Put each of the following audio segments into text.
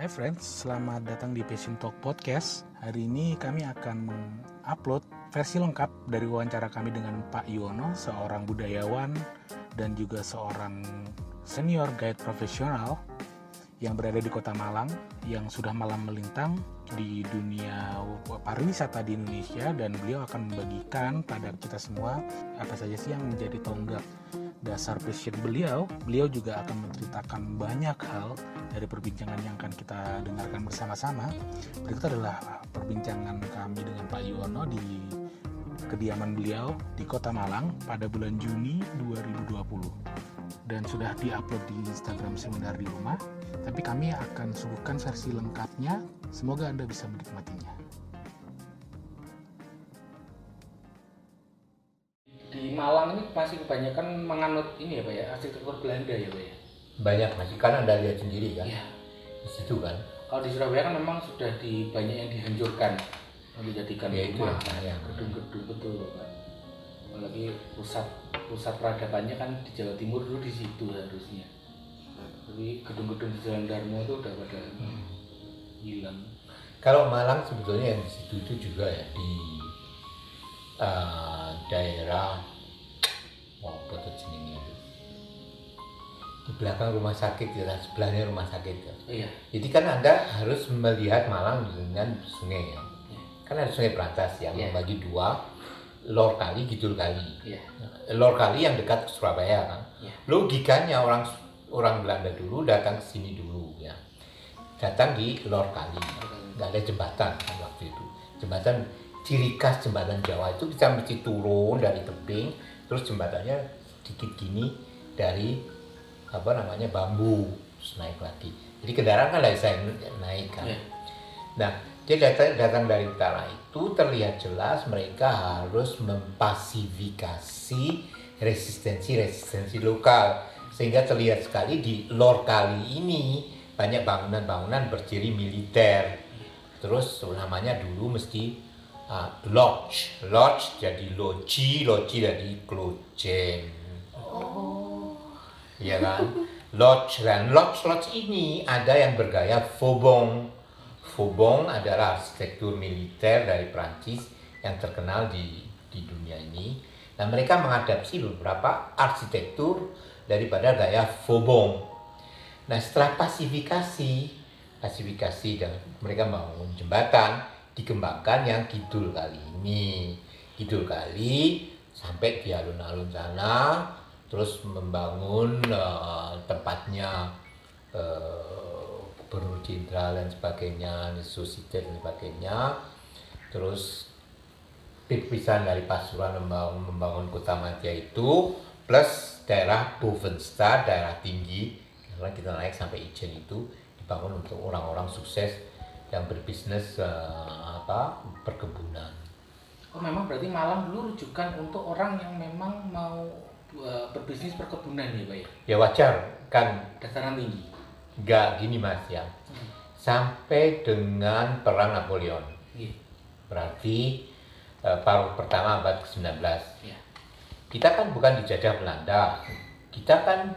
Hai friends, selamat datang di Passion Talk Podcast. Hari ini kami akan mengupload versi lengkap dari wawancara kami dengan Pak Yono, seorang budayawan dan juga seorang senior guide profesional yang berada di kota Malang yang sudah malam melintang di dunia pariwisata di Indonesia dan beliau akan membagikan pada kita semua apa saja sih yang menjadi tonggak dasar passion beliau, beliau juga akan menceritakan banyak hal dari perbincangan yang akan kita dengarkan bersama-sama. Berikut adalah perbincangan kami dengan Pak Yuwono di kediaman beliau di Kota Malang pada bulan Juni 2020 dan sudah diupload di Instagram Seminar di Rumah. Tapi kami akan suguhkan versi lengkapnya. Semoga Anda bisa menikmatinya. Di Malang ini pasti kebanyakan menganut ini ya Pak ya arsitektur Belanda ya Pak ya? Banyak masih kan anda lihat sendiri kan? Iya. di situ kan? Kalau di Surabaya kan memang sudah di banyak yang dihancurkan. Dijadikan ya itu rumah. sayang gedung-gedung betul Pak apalagi pusat pusat peradabannya kan di Jawa Timur dulu di situ harusnya. Tapi gedung-gedung di Jalan Darmo itu udah pada Hmm. hilang. Kalau Malang sebetulnya yang di situ itu juga ya di eh, daerah di belakang rumah sakit ya sebelahnya rumah sakit ya. iya jadi kan anda harus melihat Malang dengan sungai ya Iya. kan ada sungai Berantas yang Iya. membagi dua lor kali gidul kali iya lor kali yang dekat ke Surabaya kan. Iya. Logikanya orang orang Belanda dulu datang ke sini dulu ya. Datang di lor kali. Nggak ada jembatan kan waktu itu. Jembatan ciri khas jembatan Jawa itu bisa mesti turun dari tebing, terus jembatannya sedikit gini dari apa namanya bambu terus naik lagi. Jadi kendaraan kan bisa naik kan. Iya. Nah, dia datang, datang dari utara itu terlihat jelas mereka harus mempasifikasi resistensi-resistensi lokal sehingga terlihat sekali di lor kali ini banyak bangunan-bangunan berciri militer. Terus namanya dulu mesti uh, lodge, lodge jadi loji, loji jadi klojen. Iya kan? Lodge dan lodge lodge ini ada yang bergaya Faubourg. Faubourg adalah arsitektur militer dari Prancis yang terkenal di di dunia ini. Dan mereka mengadaptasi beberapa arsitektur daripada gaya Faubourg. Nah setelah pasifikasi, pasifikasi dan mereka bangun jembatan dikembangkan yang kidul kali ini. Kidul kali sampai di alun-alun sana, terus membangun eh, tempatnya eh, gubernur jenderal dan sebagainya, Susite dan sebagainya. Terus pipisan dari Pasuruan membangun, membangun kota Madya itu plus daerah Bovenstad, daerah tinggi karena kita naik sampai Ijen itu dibangun untuk orang-orang sukses yang berbisnis eh, apa perkebunan. oh memang berarti Malang dulu rujukan untuk orang yang memang mau uh, berbisnis perkebunan ya Pak ya? Ya wajar kan? Dataran tinggi. Nggak gini mas ya. Sampai dengan perang Napoleon. Iya. Berarti eh, paruh pertama abad ke-19. Iya. Kita kan bukan dijajah Belanda. Kita kan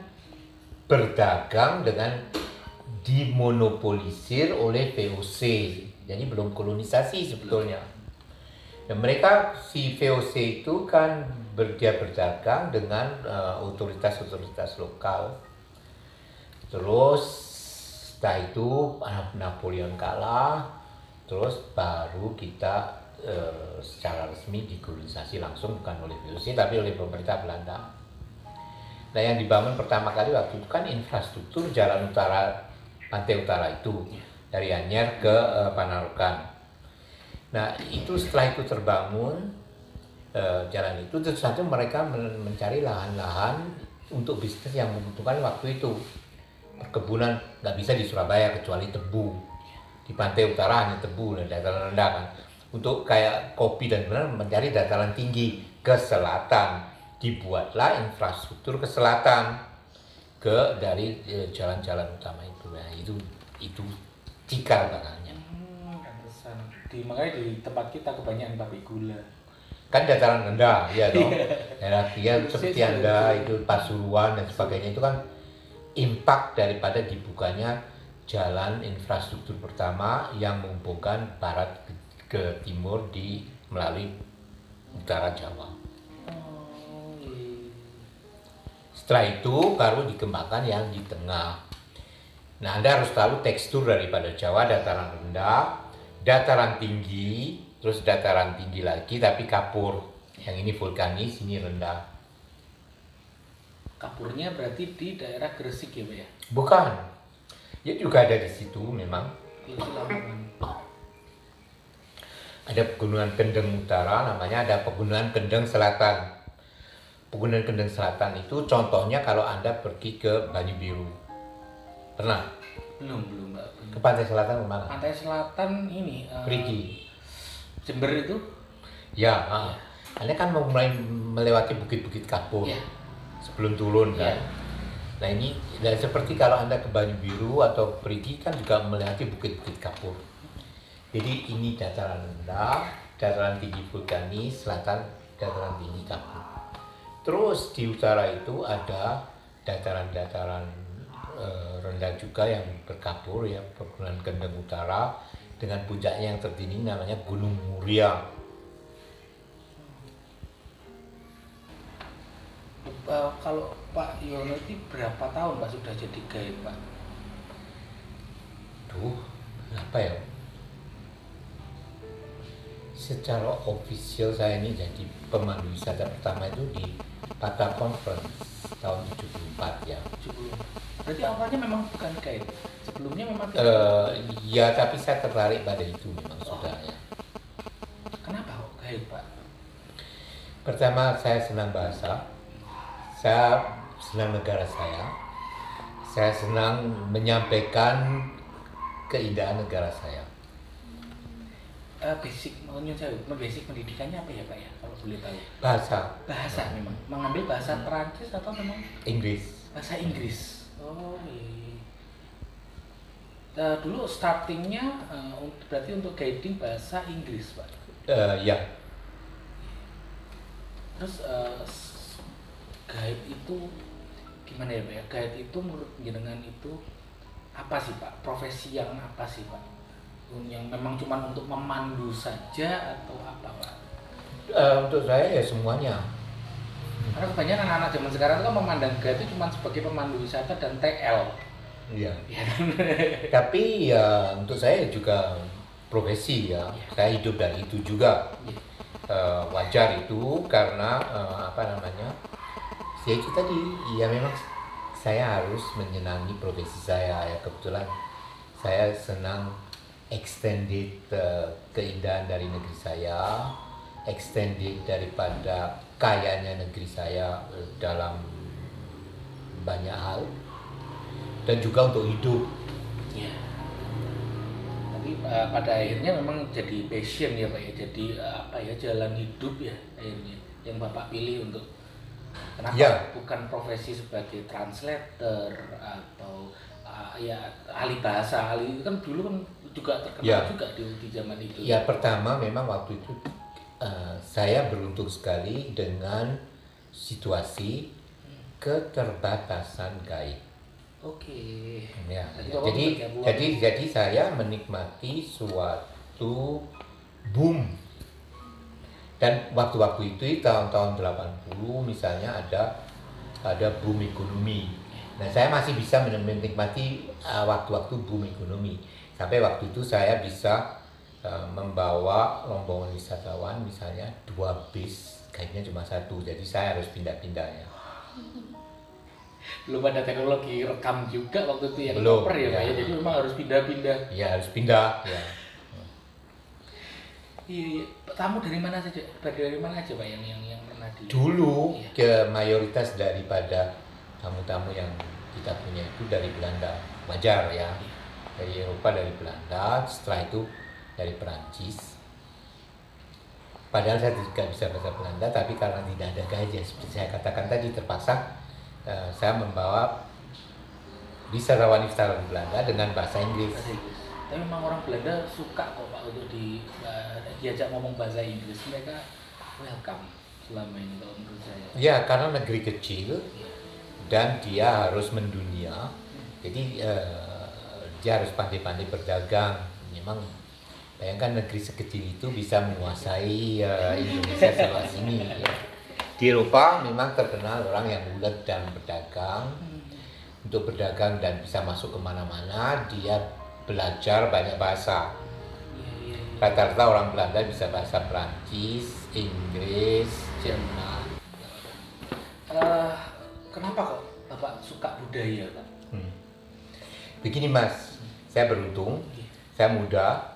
berdagang dengan dimonopolisir oleh VOC jadi belum kolonisasi sebetulnya dan mereka si VOC itu kan ber, dia berdagang dengan eh, otoritas-otoritas lokal. Terus setelah itu Napoleon kalah. Terus baru kita eh, secara resmi dikolonisasi langsung bukan oleh VOC tapi oleh pemerintah Belanda. Nah yang dibangun pertama kali waktu itu kan infrastruktur jalan utara pantai utara itu. Dari Anyer ke eh, Panarukan. Nah itu setelah itu terbangun eh, jalan itu tentu saja mereka men- mencari lahan-lahan untuk bisnis yang membutuhkan waktu itu. Perkebunan nggak bisa di Surabaya kecuali tebu. Di pantai utara hanya tebu dan dataran rendah kan. Untuk kayak kopi dan benar mencari dataran tinggi ke selatan dibuatlah infrastruktur ke selatan ke dari eh, jalan-jalan utama itu. Nah itu itu cikal pantesan. Di makanya di tempat kita kebanyakan pabrik gula. kan dataran rendah ya dong daerah dia seperti anda itu Pasuruan dan sebagainya itu kan impact daripada dibukanya jalan infrastruktur pertama yang menghubungkan barat ke, ke timur di melalui utara Jawa. Oh, iya. Setelah itu baru dikembangkan yang di tengah. Nah, Anda harus tahu tekstur daripada Jawa dataran rendah, dataran tinggi, terus dataran tinggi lagi tapi kapur. Yang ini vulkanis, ini rendah. Kapurnya berarti di daerah Gresik ya, Pak ya? Bukan. Ya juga ada di situ memang. Ada pegunungan Kendeng Utara, namanya ada pegunungan Kendeng Selatan. Pegunungan Kendeng Selatan itu contohnya kalau Anda pergi ke Banyu Biru. Pernah? Belum, belum, Mbak. Ke pantai selatan ke mana? Pantai Selatan ini Perigi. Jember itu? Ya, ah. Anda kan mau mulai melewati bukit-bukit kapur Iya. sebelum turun kan. Iya. Nah ini dan seperti kalau anda ke Banyu Biru atau pergi kan juga melewati bukit-bukit kapur. Jadi ini dataran rendah, dataran tinggi vulkanis, selatan dataran tinggi kapur. Terus di utara itu ada dataran-dataran rendah juga yang berkapur ya, pegunungan Kendeng Utara dengan puncaknya yang tertinggi namanya Gunung Muria. Eh, kalau Pak Yono itu berapa tahun Pak sudah jadi guide Pak? Duh, apa ya? Secara official saya ini jadi pemandu wisata pertama itu di Pata Conference tahun 74 ya. 70. Berarti awalnya memang bukan guide. Sebelumnya memang tidak. Eh, ya tapi saya tertarik pada itu memang sudah ya. Kenapa kok guide Pak? Pertama saya senang bahasa, saya senang negara saya, saya senang menyampaikan keindahan negara saya. Eh, basic, maunya saya, basic pendidikannya apa ya Pak ya? Kalau boleh tahu. Bahasa Bahasa memang. Mengambil bahasa Perancis atau memang Inggris. bahasa Inggris? Oh iya. Dulu startingnya un- berarti untuk guiding bahasa Inggris Pak. Eh, ya, Terus s- guide itu gimana ya Pak ya? Guide itu menurut jenengan itu apa sih Pak? Profesi yang apa sih Pak? Yang memang cuma untuk memandu saja atau apa Pak? Eh, untuk saya ya semuanya. Karena kebanyakan anak-anak zaman sekarang itu kan memandang guide itu cuma sebagai pemandu wisata dan TL. Iya. Ya kan? Tapi ya untuk saya juga profesi ya. Saya hidup dari itu juga. Iya. Eh, wajar itu karena eh, apa namanya? Ya itu tadi. Ya memang saya harus menyenangi profesi saya ya kebetulan saya senang extended eh, keindahan dari negeri saya, extended daripada kayanya negeri saya eh, dalam banyak hal dan juga untuk hidup. Ya. Tapi eh, pada akhirnya memang jadi passion ya Pak ya. Jadi eh, apa ya jalan hidup ya akhirnya yang Bapak pilih untuk kenapa Ya. bukan profesi sebagai translator atau eh, ya ahli bahasa ahli itu kan dulu kan juga terkenal Ya. juga di, di zaman itu. Ya pertama memang waktu itu eh, saya beruntung sekali dengan situasi keterbatasan gaib. Oke. Ya, Jadi ya. Bapak jadi bergabung. jadi jadi saya menikmati suatu boom dan waktu-waktu itu tahun-tahun 80 misalnya ada ada boom ekonomi. Nah, saya masih bisa men- menikmati uh, waktu-waktu boom ekonomi. Sampai waktu itu saya bisa uh, membawa rombongan wisatawan misalnya dua bis, kayaknya cuma satu. Jadi saya harus pindah-pindah ya. belum ada teknologi rekam juga waktu itu yang Belum, koper ya, Pak ya. ya. Jadi memang harus pindah-pindah. Ya harus pindah ya. Iya, iya. tamu dari mana saja? Dari mana aja Pak yang yang yang pernah di dulu Iya. ke mayoritas daripada tamu-tamu yang kita punya itu dari Belanda wajar ya dari Eropa dari Belanda setelah itu dari Perancis padahal saya tidak bisa bahasa Belanda tapi karena tidak ada ya seperti saya katakan tadi terpaksa eh, saya membawa wisatawan wisatawan Belanda dengan bahasa Inggris. Tapi memang orang Belanda suka kok Pak untuk di uh, diajak ngomong bahasa Inggris. Mereka welcome selama ini kalau menurut saya. Ya, karena negeri kecil dan dia harus mendunia. Jadi eh, dia harus pandai-pandai berdagang memang bayangkan negeri sekecil itu bisa menguasai uh, Indonesia seluas ini ya. di Eropa memang terkenal orang yang ulet dan berdagang untuk berdagang dan bisa masuk ke mana-mana dia belajar banyak bahasa Iya, iya, iya. rata-rata orang Belanda bisa bahasa Prancis, Inggris, Jerman Eh, kenapa kok bapak suka budaya pak? Hmm. Begini mas, saya beruntung, saya muda,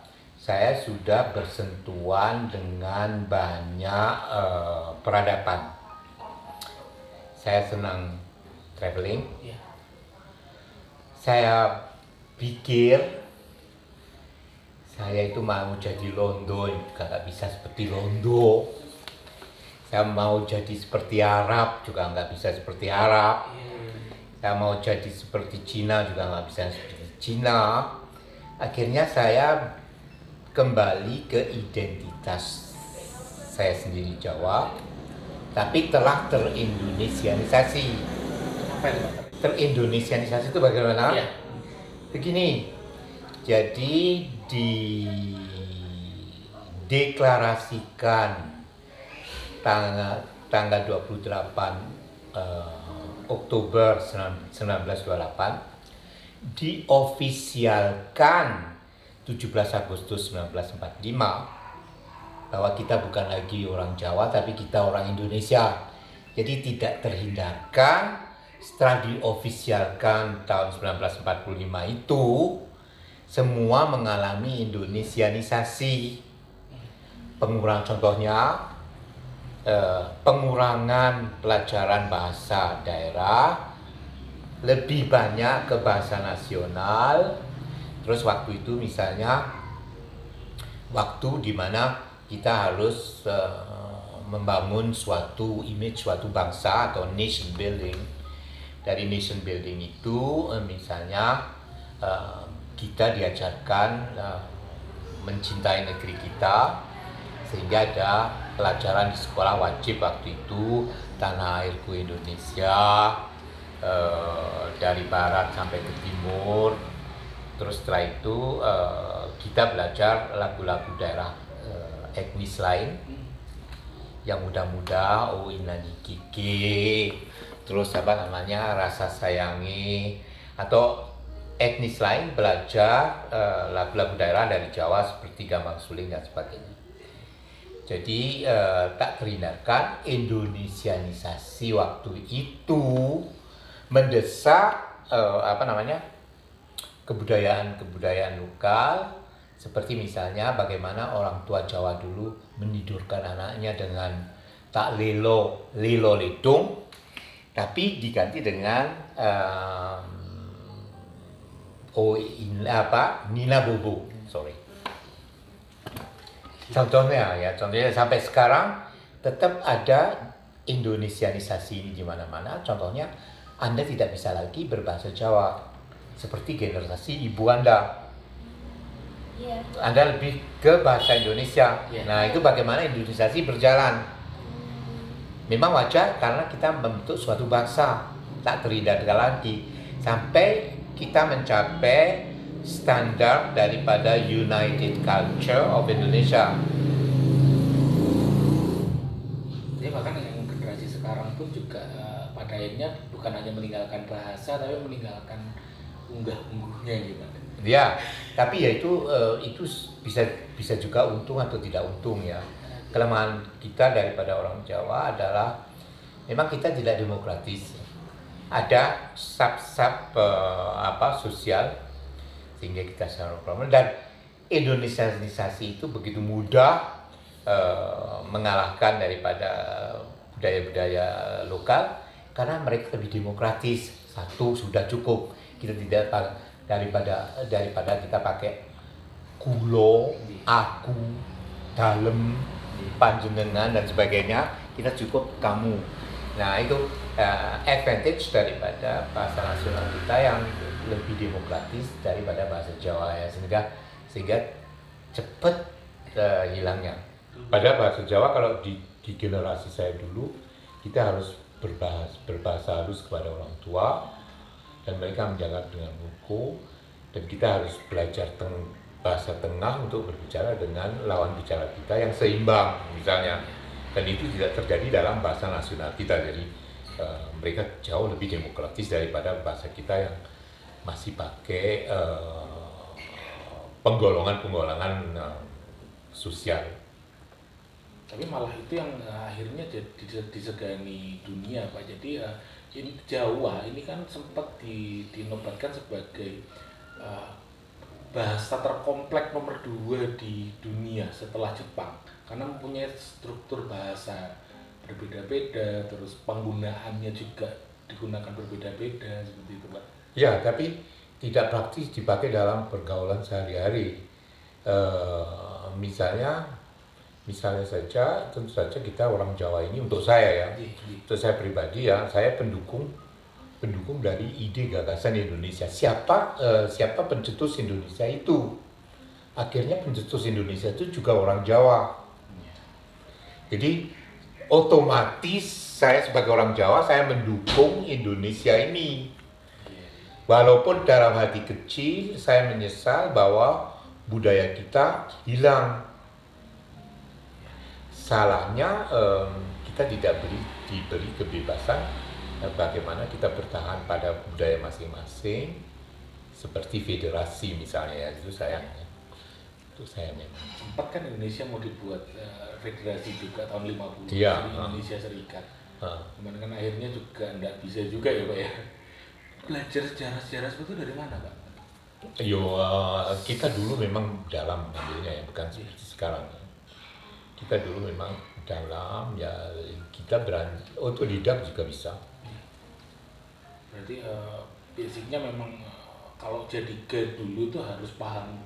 saya sudah bersentuhan dengan banyak eh, peradaban. Saya senang traveling, Iya. saya pikir saya itu mau jadi Londo, juga nggak bisa seperti Londo. Saya mau jadi seperti Arab, juga nggak bisa seperti Arab. Iya. saya mau jadi seperti Cina juga nggak bisa seperti Cina akhirnya saya kembali ke identitas saya sendiri Jawa tapi telah terindonesianisasi Apa itu pak? terindonesianisasi itu bagaimana Iya. begini jadi di deklarasikan tanggal tanggal 28 eh, Oktober 1928 diofisialkan 17 Agustus 1945 bahwa kita bukan lagi orang Jawa tapi kita orang Indonesia. Jadi tidak terhindarkan setelah diofisialkan tahun 1945 itu semua mengalami Indonesianisasi. Pengurangan contohnya eh, pengurangan pelajaran bahasa daerah lebih banyak ke bahasa nasional. Terus waktu itu misalnya waktu di mana kita harus eh, membangun suatu image suatu bangsa atau nation building. Dari nation building itu eh, misalnya eh, kita diajarkan eh, mencintai negeri kita sehingga ada pelajaran di sekolah wajib waktu itu tanah airku Indonesia eh, dari barat sampai ke timur terus setelah itu eh, kita belajar lagu-lagu daerah eh, etnis lain. Yang muda-muda oh inani kiki. Terus apa namanya rasa sayangi. Atau etnis lain belajar eh, lagu-lagu daerah dari Jawa seperti Gambang Suling dan sebagainya. Jadi eh, tak terhindarkan Indonesianisasi waktu itu mendesak eh, apa namanya kebudayaan-kebudayaan lokal. Seperti misalnya bagaimana orang tua Jawa dulu menidurkan anaknya dengan tak lelo lelo ledung tapi diganti dengan em, oh in, apa Nina Bobo. Sorry. Contohnya ya, contohnya sampai sekarang tetap ada Indonesianisasi ini di mana-mana. Contohnya Anda tidak bisa lagi berbahasa Jawa seperti generasi ibu Anda. Iya. Anda lebih ke bahasa Indonesia. Iya. Nah, itu bagaimana Indonesiasi berjalan. Memang wajar karena kita membentuk suatu bangsa tak terhindarkan lagi sampai kita mencapai standar daripada United Culture of Indonesia. Jadi bahkan yang generasi sekarang pun juga eh, pada akhirnya bukan hanya meninggalkan bahasa tapi meninggalkan unggah-ungguhnya gitu. Ya, tapi ya itu eh, itu bisa bisa juga untung atau tidak untung ya. Kelemahan kita daripada orang Jawa adalah memang kita tidak demokratis. Ada sub-sub eh, apa sosial sehingga kita secara problem dan Indonesianisasi itu begitu mudah eh, mengalahkan daripada budaya-budaya lokal karena mereka lebih demokratis satu sudah cukup kita tidak pa- daripada daripada kita pakai kulo aku dalem panjenengan dan sebagainya kita cukup kamu. Nah itu eh, advantage daripada bahasa nasional kita yang lebih demokratis daripada bahasa Jawa ya sehingga sehingga cepat eh, hilangnya. Pada bahasa Jawa kalau di, di generasi saya dulu kita harus berbahasa berbahasa halus kepada orang tua dan mereka menjaga dengan buku dan kita harus belajar teng bahasa tengah untuk berbicara dengan lawan bicara kita yang seimbang misalnya. Dan itu tidak terjadi dalam bahasa nasional kita. Jadi uh, mereka jauh lebih demokratis daripada bahasa kita yang masih pakai uh, penggolongan-penggolongan uh, sosial. Tapi malah itu yang akhirnya disegani dunia pak. Jadi uh, ini Jawa ini kan sempat di, dinobatkan sebagai uh, bahasa terkompleks nomor dua di dunia setelah Jepang. Karena mempunyai struktur bahasa berbeda-beda terus penggunaannya juga digunakan berbeda-beda seperti itu pak. Ya tapi tidak praktis dipakai dalam pergaulan sehari-hari. E, misalnya misalnya saja tentu saja kita orang Jawa ini untuk saya ya. Iya, iya. untuk saya pribadi ya saya pendukung pendukung dari ide gagasan Indonesia. Siapa uh, siapa pencetus Indonesia itu? Akhirnya pencetus Indonesia itu juga orang Jawa. Jadi otomatis saya sebagai orang Jawa saya mendukung Indonesia ini. Walaupun dalam hati kecil saya menyesal bahwa budaya kita hilang salahnya um, kita tidak beri diberi kebebasan uh, bagaimana kita bertahan pada budaya masing-masing seperti federasi misalnya ya itu saya itu saya memang sempat kan Indonesia mau dibuat uh, federasi juga tahun 50 ya, Indonesia uh, Serikat. Uh. cuman kan akhirnya juga enggak bisa juga ya Pak ya. Belajar sejarah-sejarah seperti itu dari mana Pak? Yo, uh, kita dulu memang dalam ambilnya ya, bukan seperti sekarang kita dulu memang dalam ya kita berani otodidak juga bisa berarti uh, basicnya memang uh, kalau jadi guide dulu itu harus paham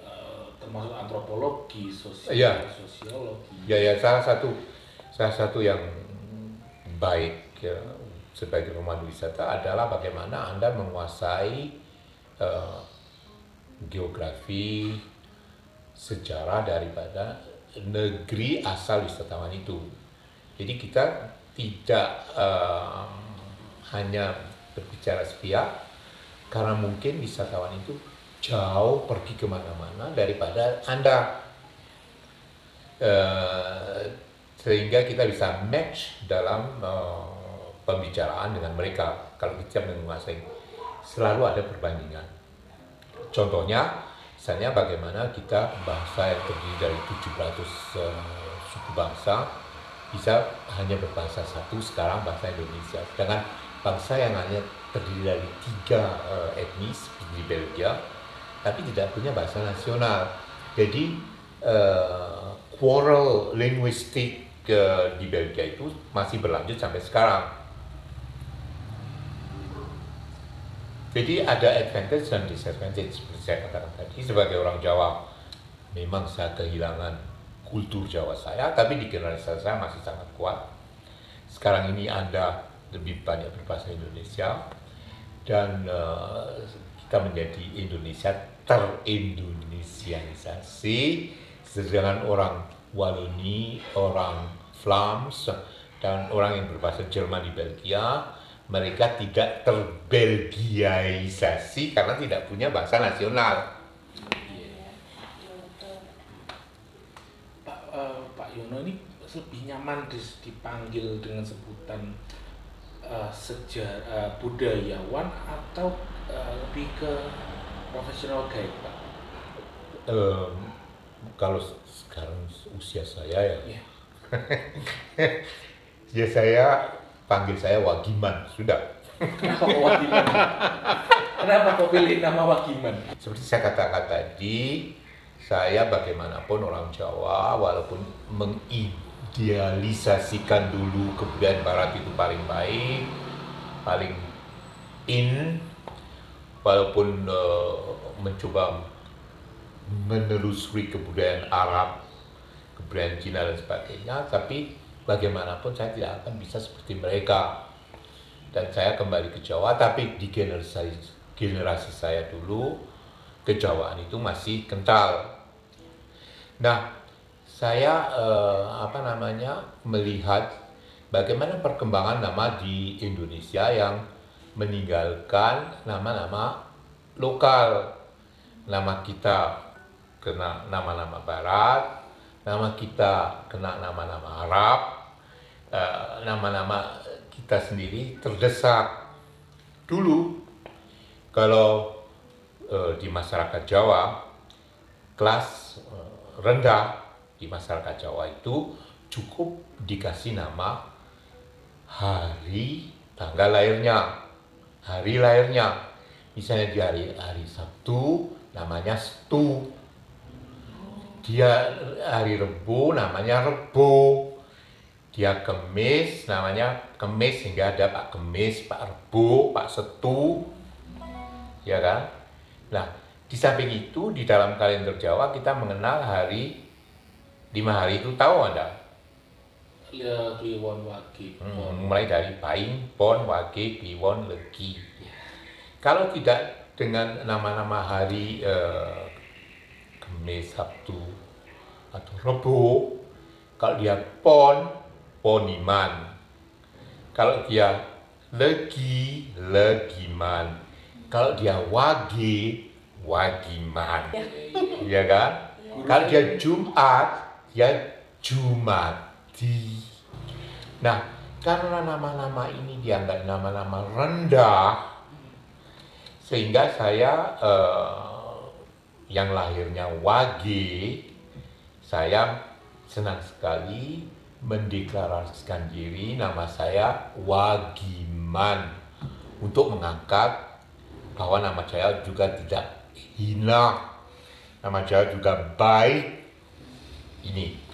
uh, termasuk antropologi sosial ya. sosiologi ya ya salah satu salah satu yang baik ya, sebagai pemandu wisata adalah bagaimana anda menguasai uh, geografi sejarah daripada negeri asal wisatawan itu. Jadi kita tidak uh, hanya berbicara sepihak karena mungkin wisatawan itu jauh pergi ke mana-mana daripada anda. Uh, sehingga kita bisa match dalam uh, pembicaraan dengan mereka. Kalau kita menguasai selalu ada perbandingan. Contohnya Misalnya bagaimana kita bangsa yang terdiri dari 700 uh, eh, suku bangsa bisa hanya berbahasa satu sekarang bahasa Indonesia. Dengan bangsa yang hanya terdiri dari tiga uh, etnis di Belgia, tapi tidak punya bahasa nasional. Jadi uh, quarrel linguistik uh, di Belgia itu masih berlanjut sampai sekarang. Jadi ada advantage dan disadvantage seperti saya katakan tadi sebagai orang Jawa memang saya kehilangan kultur Jawa saya tapi di generasi saya masih sangat kuat. Sekarang ini Anda lebih banyak berbahasa Indonesia dan uh, kita menjadi Indonesia terindonesianisasi sedangkan orang Wallonie, orang Flams dan orang yang berbahasa Jerman di Belgia mereka tidak terbelgiaisasi karena tidak punya bahasa nasional. Pak uh, Pak Yono ini lebih nyaman dipanggil dengan sebutan uh, sejarah uh, budayawan atau uh, lebih ke profesional guide Pak? Um, kalau sekarang usia saya ya, yeah. ya saya panggil saya Wagiman. Sudah. Kenapa kok Wagiman? Kenapa kok pilih nama Wagiman? Seperti saya katakan tadi saya bagaimanapun orang Jawa walaupun mengidealisasikan dulu kebudayaan Barat itu paling baik paling in walaupun uh, mencoba menelusuri kebudayaan Arab kebudayaan Cina dan sebagainya tapi bagaimanapun saya tidak akan bisa seperti mereka dan saya kembali ke Jawa tapi di generasi generasi saya dulu kejawaan itu masih kental nah saya eh, apa namanya melihat bagaimana perkembangan nama di Indonesia yang meninggalkan nama-nama lokal. Nama kita kena nama-nama barat, nama kita kena nama-nama Arab, eh, nama-nama kita sendiri terdesak. Dulu kalau eh, di masyarakat Jawa kelas eh, rendah di masyarakat Jawa itu cukup dikasih nama hari tanggal lahirnya, hari lahirnya. Misalnya di hari hari Sabtu namanya Setu. Dia hari Rebu namanya Rebo. Dia Kemis namanya Kemis sehingga ada Pak Kemis, Pak Rebo, Pak Setu. Ya kan? Nah, di samping itu di dalam kalender Jawa kita mengenal hari lima hari itu tahu Anda? Ya Kliwon Wage. Hmm, mulai dari Paing, Pon, Wage, Kliwon, Legi. Kalau tidak dengan nama-nama hari eh, Kamis, Sabtu, atau Rebo, kalau dia Pon, Poniman. Kalau dia Legi, Legiman. Kalau dia Wage, Wagiman. Iya kan? Kalau dia Jumat, dia Jumati. Nah, karena nama-nama ini dianggap nama-nama rendah, sehingga saya eh, yang lahirnya Wage, saya senang sekali mendeklarasikan diri nama saya Wagiman untuk mengangkat bahwa nama saya juga tidak hina, nama saya juga baik. Ini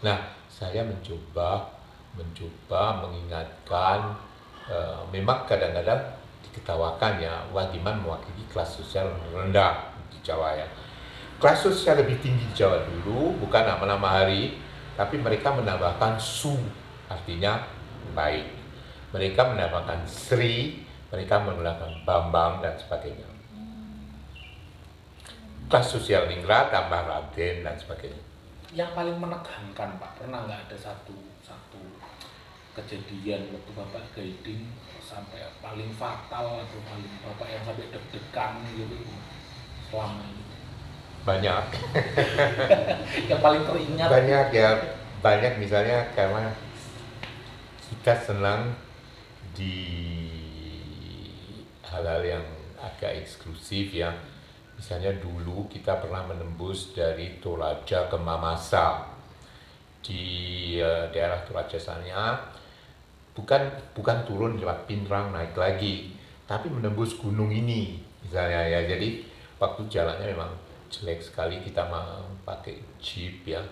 Nah, saya mencoba mencoba mengingatkan eh, memang kadang-kadang diketawakan ya Wagiman mewakili kelas sosial rendah di Jawa ya. Kelas sosial lebih tinggi di Jawa dulu bukan nama-nama hari, tapi mereka menambahkan su artinya baik. Mereka menambahkan Sri, mereka menambahkan Bambang dan sebagainya. Kelas sosial ningrat tambah Raden dan sebagainya yang paling menegangkan pak pernah nggak ada satu satu kejadian waktu bapak guiding sampai paling fatal atau paling bapak yang sampai deg-degan gitu selama ini banyak. Yang paling teringat. Banyak ya. Banyak misalnya karena kita senang di hal-hal yang agak eksklusif ya. Misalnya dulu kita pernah menembus dari Toraja ke Mamasa. Di uh, daerah Toraja sana bukan bukan turun lewat Pinrang naik lagi tapi menembus gunung ini misalnya ya. Jadi waktu jalannya memang jelek sekali kita pakai jeep ya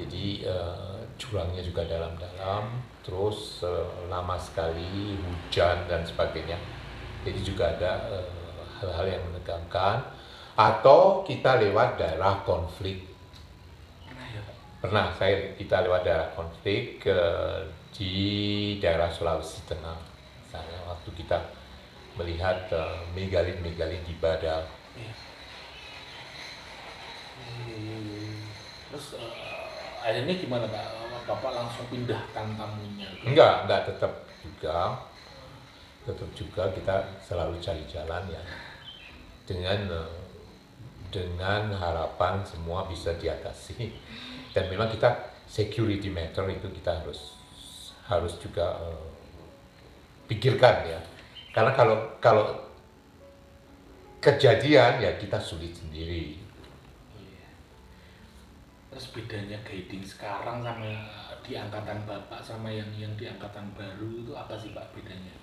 jadi uh, jurangnya juga dalam-dalam terus uh, lama sekali hujan dan sebagainya jadi juga ada hal-hal uh, yang menegangkan atau kita lewat daerah konflik. Pernah saya kita lewat daerah konflik ke di daerah Sulawesi Tengah. Misalnya waktu kita melihat uh, megalin-megalin di Badal. Iya. Terus uh, akhirnya gimana Pak? Bapak langsung pindahkan tamunya? Enggak, enggak tetap juga. Tetap juga kita selalu cari jalan ya. Dengan uh, dengan harapan semua bisa diatasi dan memang kita security matter itu kita harus harus juga uh, pikirkan ya karena kalau kalau kejadian ya kita sulit sendiri. Terus bedanya guiding sekarang sama di angkatan bapak sama yang yang di angkatan baru itu apa sih pak bedanya?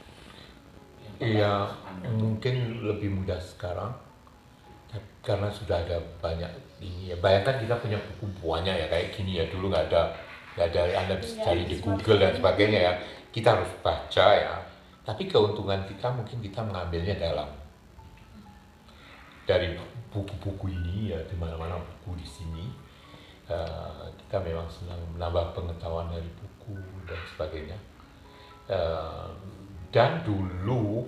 Iya mungkin lebih mudah sekarang. Karena sudah ada banyak ini ya. Bayangkan kita punya buku buahnya ya kayak gini ya. Dulu nggak ada nggak ada anda bisa iya, cari di Google dan sebagainya ya. Kita harus baca ya. Tapi keuntungan kita mungkin kita mengambilnya dalam. Dari buku-buku ini ya di mana-mana buku di sini uh, kita memang senang menambah pengetahuan dari buku dan sebagainya uh, dan dulu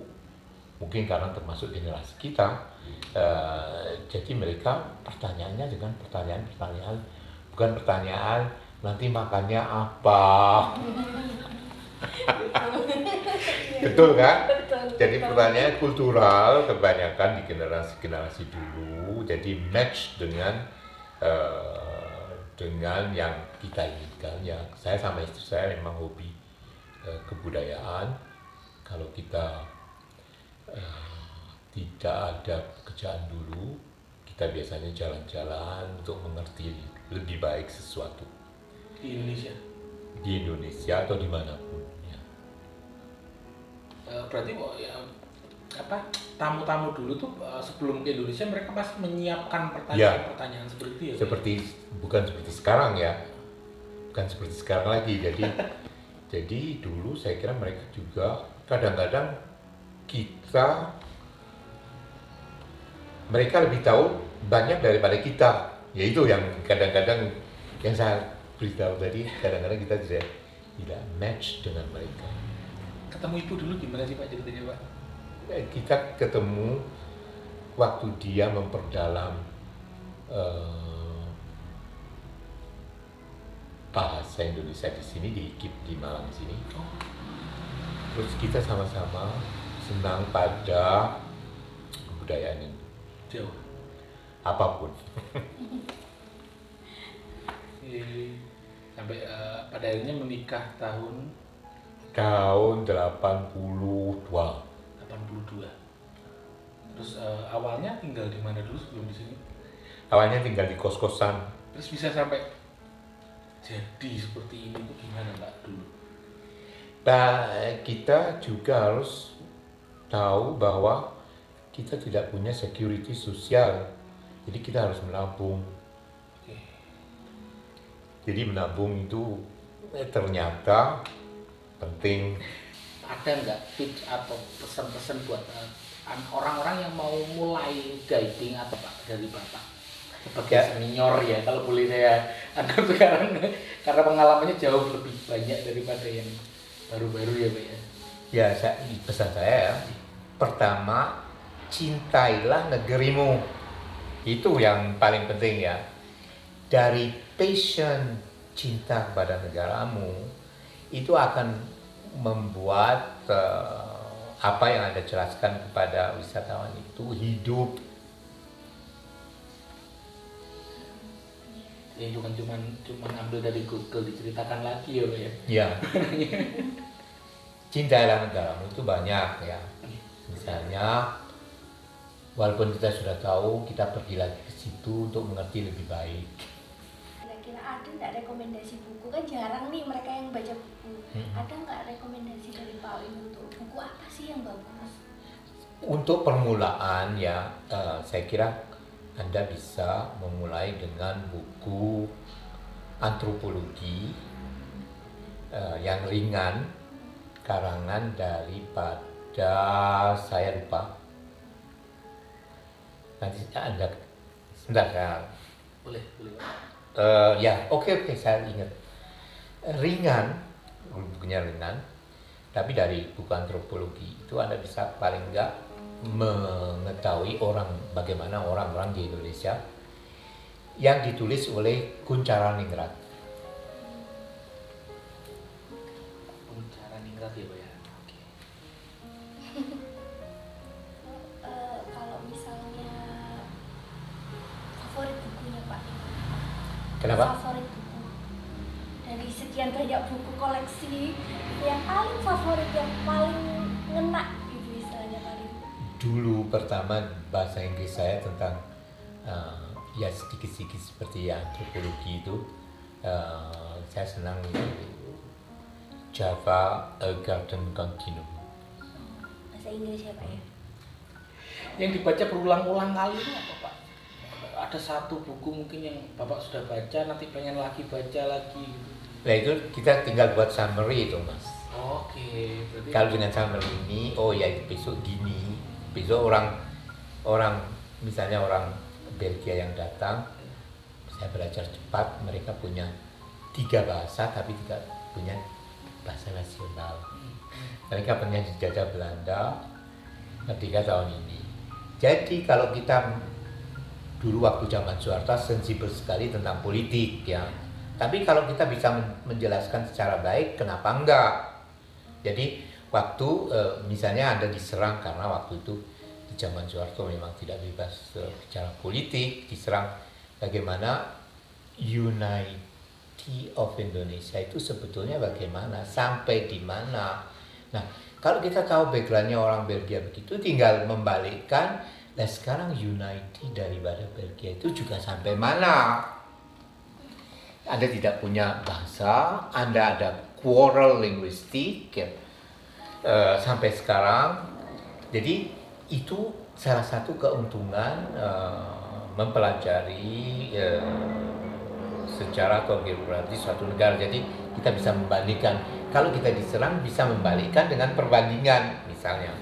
mungkin karena termasuk generasi kita uh, jadi mereka pertanyaannya dengan pertanyaan-pertanyaan bukan pertanyaan nanti makannya apa Betul kan? Betul. Jadi betul. pertanyaan kultural kebanyakan di generasi-generasi dulu, jadi match dengan dengan yang kita inginkan. Ya, saya sama istri saya memang hobi eh, kebudayaan. Kalau kita eh, tidak ada pekerjaan dulu, kita biasanya jalan-jalan untuk mengerti lebih baik sesuatu di Indonesia. di Indonesia atau di mana pun. Ya. Eh, berarti ya, apa tamu-tamu dulu tuh eh, sebelum ke Indonesia mereka pasti menyiapkan pertanyaan-pertanyaan seperti itu ya. Seperti bukan seperti sekarang ya. Bukan seperti sekarang lagi. Jadi jadi dulu saya kira mereka juga kadang-kadang kita mereka lebih tahu banyak daripada kita. Ya itu yang kadang-kadang yang saya beritahu tadi kadang-kadang kita tidak tidak match dengan mereka. Ketemu ibu dulu gimana sih Pak ceritanya Pak? Eh, kita ketemu waktu dia memperdalam eh, bahasa Indonesia di sini di IKIP di Malang sini. Terus kita sama-sama senang pada kebudayaan ini, Jauh. apa pun. Sampai eh, pada akhirnya menikah tahun Tahun 82. 82. Terus eh, awalnya tinggal di mana dulu sebelum di sini? Awalnya tinggal di kos-kosan. Terus bisa sampai jadi seperti ini tuh gimana Pak dulu? Nah, kita juga harus tahu bahwa kita tidak punya security sosial. Jadi kita harus menabung. Jadi menabung itu eh, ternyata penting. Ada nggak tips atau pesan-pesan buat eh, an- orang-orang yang mau mulai guiding atau Pak dari Bapak? Sebagai Ya. senior ya, kalau boleh saya anggap sekarang karena pengalamannya jauh lebih banyak daripada yang baru-baru ya Pak ya. Ya, saya, pesan saya ya, pertama cintailah negerimu. Itu yang paling penting ya. Dari passion cinta kepada negaramu itu akan membuat eh, apa yang Anda jelaskan kepada wisatawan itu hidup Ya itu kan cuman cuman ambil dari Google diceritakan lagi ya Pak ya. Ya. Cintailah negaramu itu banyak ya. Misalnya, walaupun kita sudah tahu, kita pergi lagi ke situ untuk mengerti lebih baik. Kira-kira ada nggak rekomendasi buku kan jarang nih mereka yang baca buku. Hmm. Ada nggak rekomendasi dari Pak Wim untuk buku apa sih yang bagus? Untuk permulaan ya, eh, saya kira Anda bisa memulai dengan buku antropologi eh, yang ringan, karangan daripada saya lupa. Nanti Anda sebentar saya Boleh, boleh. Eh, ya, oke oke saya ingat. Ringan, bukunya ringan, tapi dari buku antropologi itu Anda bisa paling enggak mengetahui orang bagaimana orang-orang di Indonesia yang ditulis oleh Kuncara Ningrat. Cara ningrat ya Pak ya. Oke. Eh, kalau misalnya favorit bukunya Pak Kenapa? Favorit sekian banyak buku koleksi yang paling favorit yang paling ngena gitu istilahnya paling Dulu pertama bahasa Inggris saya tentang eh, ya sedikit-sedikit seperti antropologi itu eh, saya senang itu Java A Garden Continuum. bahasa Inggris ya Pak ya. Yang dibaca berulang-ulang kali itu apa Pak? Ada satu buku mungkin yang Bapak sudah baca, nanti pengen lagi baca lagi gitu. Nah itu kita tinggal buat summary itu mas. Oke, berarti Kalau dengan summary ini, oh ya besok gini, besok orang orang misalnya orang Belgia yang datang, saya belajar cepat, mereka punya tiga bahasa tapi tidak punya bahasa nasional. Mereka pernah dijajah Belanda, merdeka tahun ini. Jadi kalau kita dulu waktu zaman Soeharto sensibel sekali tentang politik ya. Tapi kalau kita bisa men- menjelaskan secara baik, kenapa enggak? Jadi waktu eh, misalnya Anda diserang karena waktu itu di zaman Soeharto memang tidak bebas eh, bicara politik, diserang bagaimana unity of Indonesia itu sebetulnya bagaimana, sampai di mana. Nah, kalau kita tahu backgroundnya orang Belgia begitu, tinggal membalikkan, nah sekarang unity daripada Belgia itu juga sampai mana? Anda tidak punya bahasa, Anda ada quarrel linguistik ya, eh, sampai sekarang. Jadi itu salah satu keuntungan eh, mempelajari eh, sejarah atau geografi suatu negara. Jadi kita bisa membandingkan. Kalau kita diserang bisa membalikkan dengan perbandingan misalnya.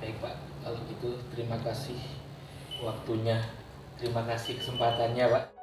Baik Pak, kalau gitu terima kasih waktunya, terima kasih kesempatannya Pak.